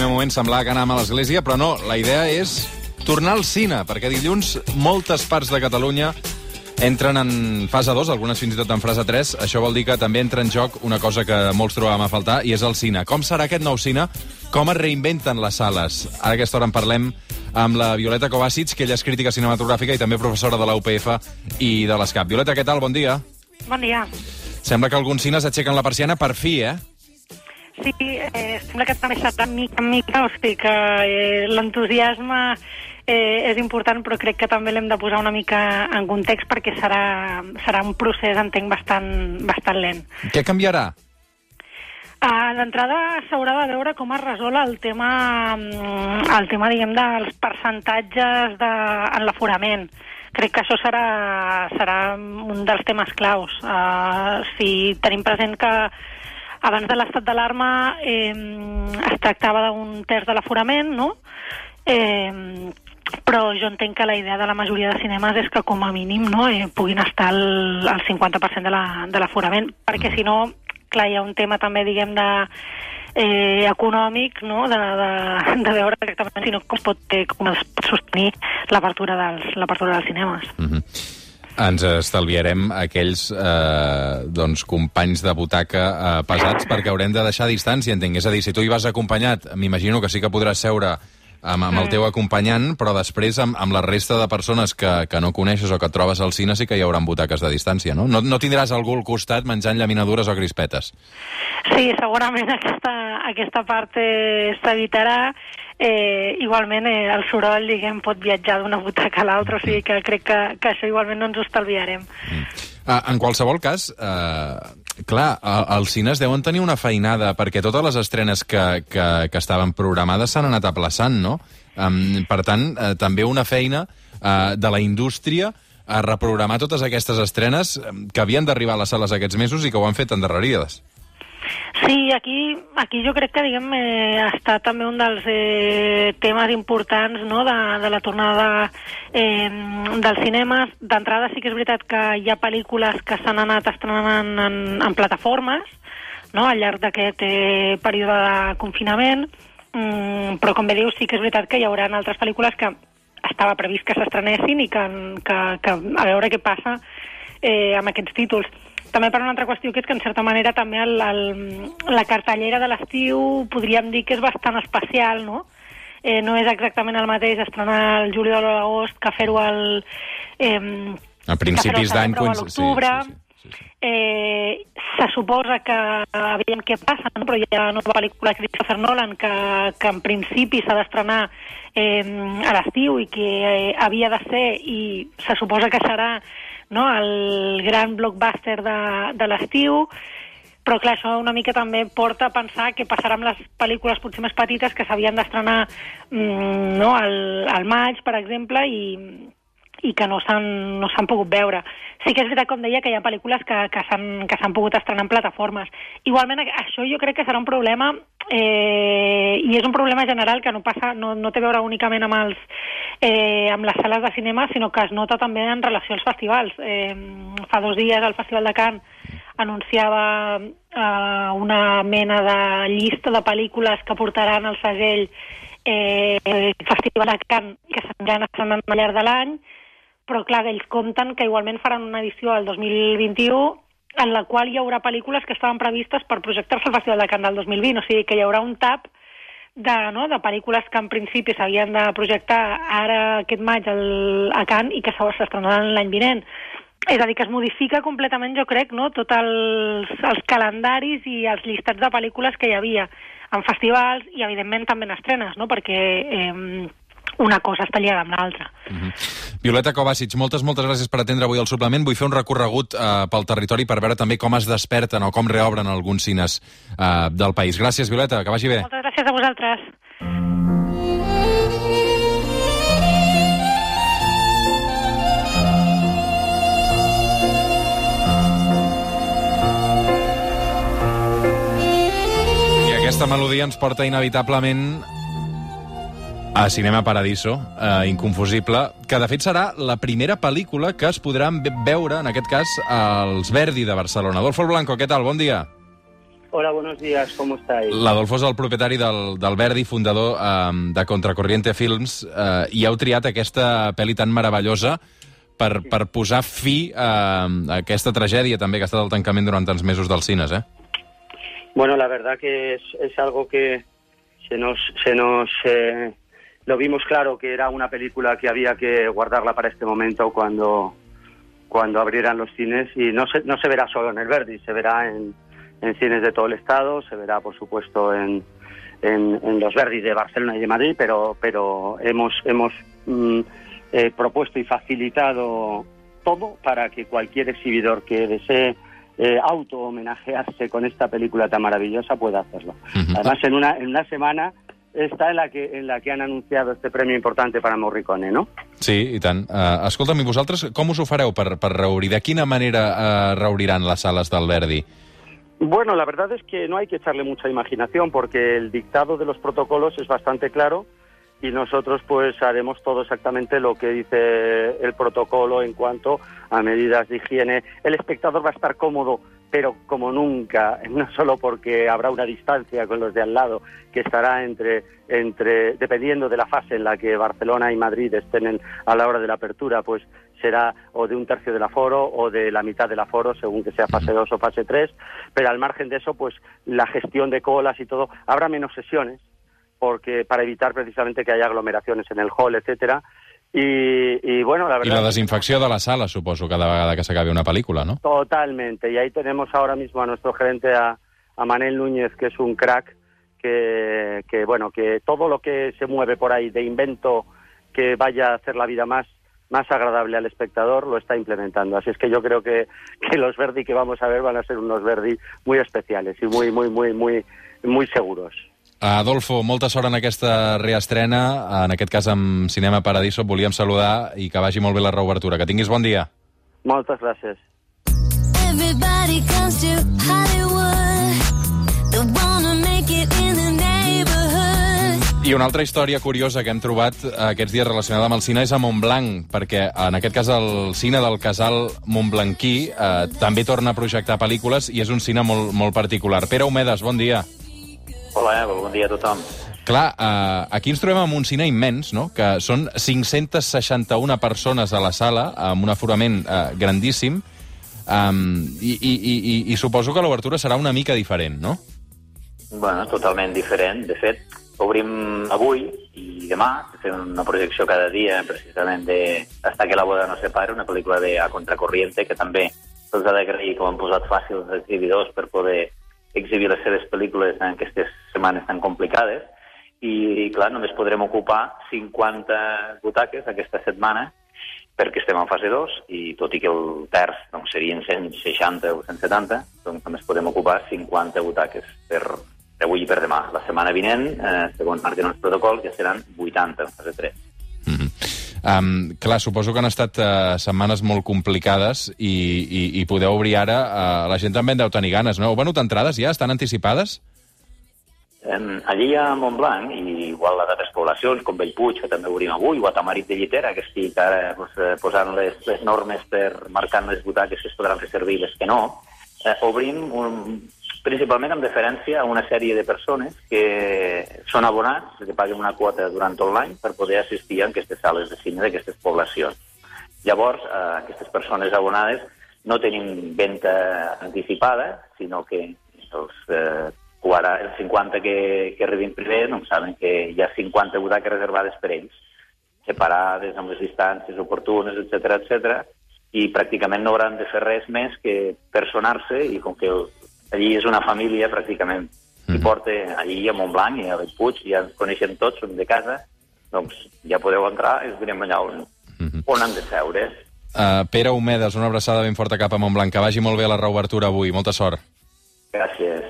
primer moment semblava que anàvem a l'església, però no, la idea és tornar al cine, perquè dilluns moltes parts de Catalunya entren en fase 2, algunes fins i tot en fase 3. Això vol dir que també entra en joc una cosa que molts trobàvem a faltar, i és el cine. Com serà aquest nou cine? Com es reinventen les sales? Ara a aquesta hora en parlem amb la Violeta Kovacic, que ella és crítica cinematogràfica i també professora de la UPF i de l'ESCAP. Violeta, què tal? Bon dia. Bon dia. Sembla que alguns cines aixequen la persiana per fi, eh? Sí, eh, sembla que també s'ha mica en mica, o sigui que eh, l'entusiasme eh, és important, però crec que també l'hem de posar una mica en context perquè serà, serà un procés, entenc, bastant, bastant lent. Què canviarà? Uh, D'entrada s'haurà de veure com es resol el tema, mm, el tema diguem, dels percentatges de, en l'aforament. Crec que això serà, serà un dels temes claus. Uh, si tenim present que abans de l'estat d'alarma eh, es tractava d'un terç de l'aforament, no? Eh, però jo entenc que la idea de la majoria de cinemes és que com a mínim no, eh, puguin estar al, al 50% de l'aforament, la, de perquè si no, clar, hi ha un tema també, diguem, de eh, econòmic, no? de, de, de veure exactament si no com es pot, eh, com es pot sostenir l'apertura dels, dels cinemes. Mm -hmm. Ens estalviarem aquells eh, doncs, companys de butaca eh, pesats perquè haurem de deixar distància, entenc. És a dir, si tu hi vas acompanyat, m'imagino que sí que podràs seure amb, amb el teu acompanyant, però després amb, amb la resta de persones que, que no coneixes o que et trobes al cine sí que hi haurà butaques de distància, no? No, no tindràs algú al costat menjant llaminadures o crispetes. Sí, segurament aquesta, aquesta part eh, s'evitarà. Eh, igualment eh, el soroll, diguem, pot viatjar d'una butaca a l'altra, o sigui que crec que, que això igualment no ens ho estalviarem. Mm. Uh, en qualsevol cas, uh, clar, els cines deuen tenir una feinada, perquè totes les estrenes que, que, que estaven programades s'han anat aplaçant, no? Um, per tant, uh, també una feina uh, de la indústria a reprogramar totes aquestes estrenes que havien d'arribar a les sales aquests mesos i que ho han fet endarrerides. Sí, aquí, aquí jo crec que diguem, eh, estat també un dels eh, temes importants no, de, de la tornada eh, dels cinemes. D'entrada sí que és veritat que hi ha pel·lícules que s'han anat estrenant en, en plataformes no, al llarg d'aquest eh, període de confinament, mm, però com bé dius sí que és veritat que hi haurà altres pel·lícules que estava previst que s'estrenessin i que, que, que a veure què passa eh, amb aquests títols també per una altra qüestió, que és que en certa manera també el, el, la cartellera de l'estiu podríem dir que és bastant especial, no? Eh, no és exactament el mateix estrenar el juliol o l'agost que fer-ho al... Eh, a principis d'any... A l'octubre. Sí, sí, sí, sí. Eh, se suposa que aviam què passa, no? però hi ha una nova pel·lícula de Christopher Nolan que, que en principi s'ha d'estrenar eh, a l'estiu i que eh, havia de ser i se suposa que serà no? el gran blockbuster de, de l'estiu, però clar, això una mica també porta a pensar què passarà amb les pel·lícules potser més petites que s'havien d'estrenar mm, no? al, al maig, per exemple, i, i que no s'han no pogut veure. Sí que és veritat, com deia, que hi ha pel·lícules que, que s'han pogut estrenar en plataformes. Igualment, això jo crec que serà un problema, eh, i és un problema general que no, passa, no, no té a veure únicament amb, els, eh, amb les sales de cinema, sinó que es nota també en relació als festivals. Eh, fa dos dies el Festival de Cannes anunciava eh, una mena de llista de pel·lícules que portaran el segell eh, Festival de Cannes que s'aniran estrenant al llarg de l'any, però clar, ells compten que igualment faran una edició al 2021 en la qual hi haurà pel·lícules que estaven previstes per projectar-se al Festival de Cannes del 2020, o sigui que hi haurà un tap de, no, de pel·lícules que en principi s'havien de projectar ara aquest maig al, a Cannes i que s'estrenaran l'any vinent. És a dir, que es modifica completament, jo crec, no, tots els, els calendaris i els llistats de pel·lícules que hi havia en festivals i, evidentment, també en estrenes, no? perquè eh, una cosa està lligada amb l'altra. Mhm. -huh. Violeta Kovacic, moltes, moltes gràcies per atendre avui el suplement. Vull fer un recorregut eh, pel territori per veure també com es desperten o com reobren alguns cines eh, del país. Gràcies, Violeta, que vagi bé. Moltes gràcies a vosaltres. I aquesta melodia ens porta inevitablement a Cinema Paradiso, eh, inconfusible, que de fet serà la primera pel·lícula que es podran veure, en aquest cas, als Verdi de Barcelona. Adolfo Blanco, què tal? Bon dia. Hola, buenos días, ¿cómo estáis? L'Adolfo és el propietari del, del Verdi, fundador eh, de Contracorriente Films, eh, i heu triat aquesta pel·li tan meravellosa per, per posar fi a, a aquesta tragèdia també que ha estat el tancament durant tants mesos dels cines, eh? Bueno, la verdad que es, es algo que se nos, se nos eh, lo vimos claro que era una película que había que guardarla para este momento cuando, cuando abrieran los cines y no se, no se verá solo en el Verdi, se verá en, en cines de todo el estado, se verá por supuesto en, en, en los Verdis de Barcelona y de Madrid, pero, pero hemos, hemos mm, eh, propuesto y facilitado todo para que cualquier exhibidor que desee eh, auto-homenajearse con esta película tan maravillosa pueda hacerlo. Uh -huh. Además, en una, en una semana està en la, que, en la que han anunciado este premio importante para Morricone, no? Sí, i tant. Uh, escolta'm, i vosaltres com us ho fareu per, per reobrir? De quina manera uh, reobriran les sales del Verdi? Bueno, la verdad es que no hay que echarle mucha imaginación porque el dictado de los protocolos es bastante claro y nosotros pues haremos todo exactamente lo que dice el protocolo en cuanto a medidas de higiene. El espectador va a estar cómodo, pero como nunca, no solo porque habrá una distancia con los de al lado, que estará entre, entre dependiendo de la fase en la que Barcelona y Madrid estén en, a la hora de la apertura, pues será o de un tercio del aforo o de la mitad del aforo, según que sea fase 2 o fase 3, pero al margen de eso, pues la gestión de colas y todo, habrá menos sesiones, porque para evitar precisamente que haya aglomeraciones en el hall, etcétera. Y, y, bueno, la verdad... I la desinfecció de la sala, suposo, cada vegada que s'acabi una pel·lícula, ¿no? Totalmente. Y ahí tenemos ahora mismo a nuestro gerente, a, a Manel Núñez, que es un crack, que, que, bueno, que todo lo que se mueve por ahí de invento que vaya a hacer la vida más más agradable al espectador lo está implementando. Así es que yo creo que, que los Verdi que vamos a ver van a ser unos Verdi muy especiales y muy, muy, muy, muy, muy seguros. Adolfo, molta sort en aquesta reestrena, en aquest cas amb Cinema Paradiso. Volíem saludar i que vagi molt bé la reobertura. Que tinguis bon dia. Moltes gràcies. Everybody comes to Hollywood. They wanna make it in the neighborhood. I una altra història curiosa que hem trobat aquests dies relacionada amb el cine és a Montblanc, perquè en aquest cas el cine del casal Montblanquí eh, també torna a projectar pel·lícules i és un cine molt, molt particular. Pere Homedes, bon dia. Hola, bon dia a tothom. Clar, eh, aquí ens trobem amb un cine immens, no? que són 561 persones a la sala, amb un aforament eh, grandíssim, um, i, i, i, i suposo que l'obertura serà una mica diferent, no? Bueno, totalment diferent. De fet, obrim avui i demà, fem una projecció cada dia, precisament de Hasta que la boda no se pare, una pel·lícula de A Contracorriente, que també se'ls ha d'agrair ho han posat fàcil els exhibidors per poder exhibir les seves pel·lícules en aquestes setmanes tan complicades i, clar, només podrem ocupar 50 butaques aquesta setmana perquè estem en fase 2 i tot i que el terç doncs, serien 160 o 170, doncs només podem ocupar 50 butaques per avui i per demà. La setmana vinent, eh, segons marquen els protocols, ja seran 80 en fase 3. Um, clar, suposo que han estat uh, setmanes molt complicades i, i, i podeu obrir ara... Uh, la gent també en deu tenir ganes, no? Heu venut entrades ja? Estan anticipades? Um, allí a Montblanc, i igual a d'altres poblacions, com Bellpuig, que també obrim avui, o a Tamarit de Llitera, que estic ara pues, eh, posant les, les normes per marcar les butaques que es podran fer servir les que no, eh, obrim un, principalment amb deferència a una sèrie de persones que són abonats, que paguen una quota durant tot l'any per poder assistir a aquestes sales de cine d'aquestes poblacions. Llavors, eh, aquestes persones abonades no tenim venda anticipada, sinó que els, eh, els 50 que, que arribin primer doncs saben que hi ha 50 butaques reservades per ells, separades amb les distàncies oportunes, etc etc. i pràcticament no hauran de fer res més que personar-se i com que allí és una família pràcticament mm. porta allí a Montblanc i a Bellpuig, ja ens coneixem tots, som de casa, doncs ja podeu entrar i us direm allà on, mm -hmm. on han de seure. Uh, Pere Homedes, una abraçada ben forta cap a Montblanc. Que vagi molt bé la reobertura avui. Molta sort. Gràcies.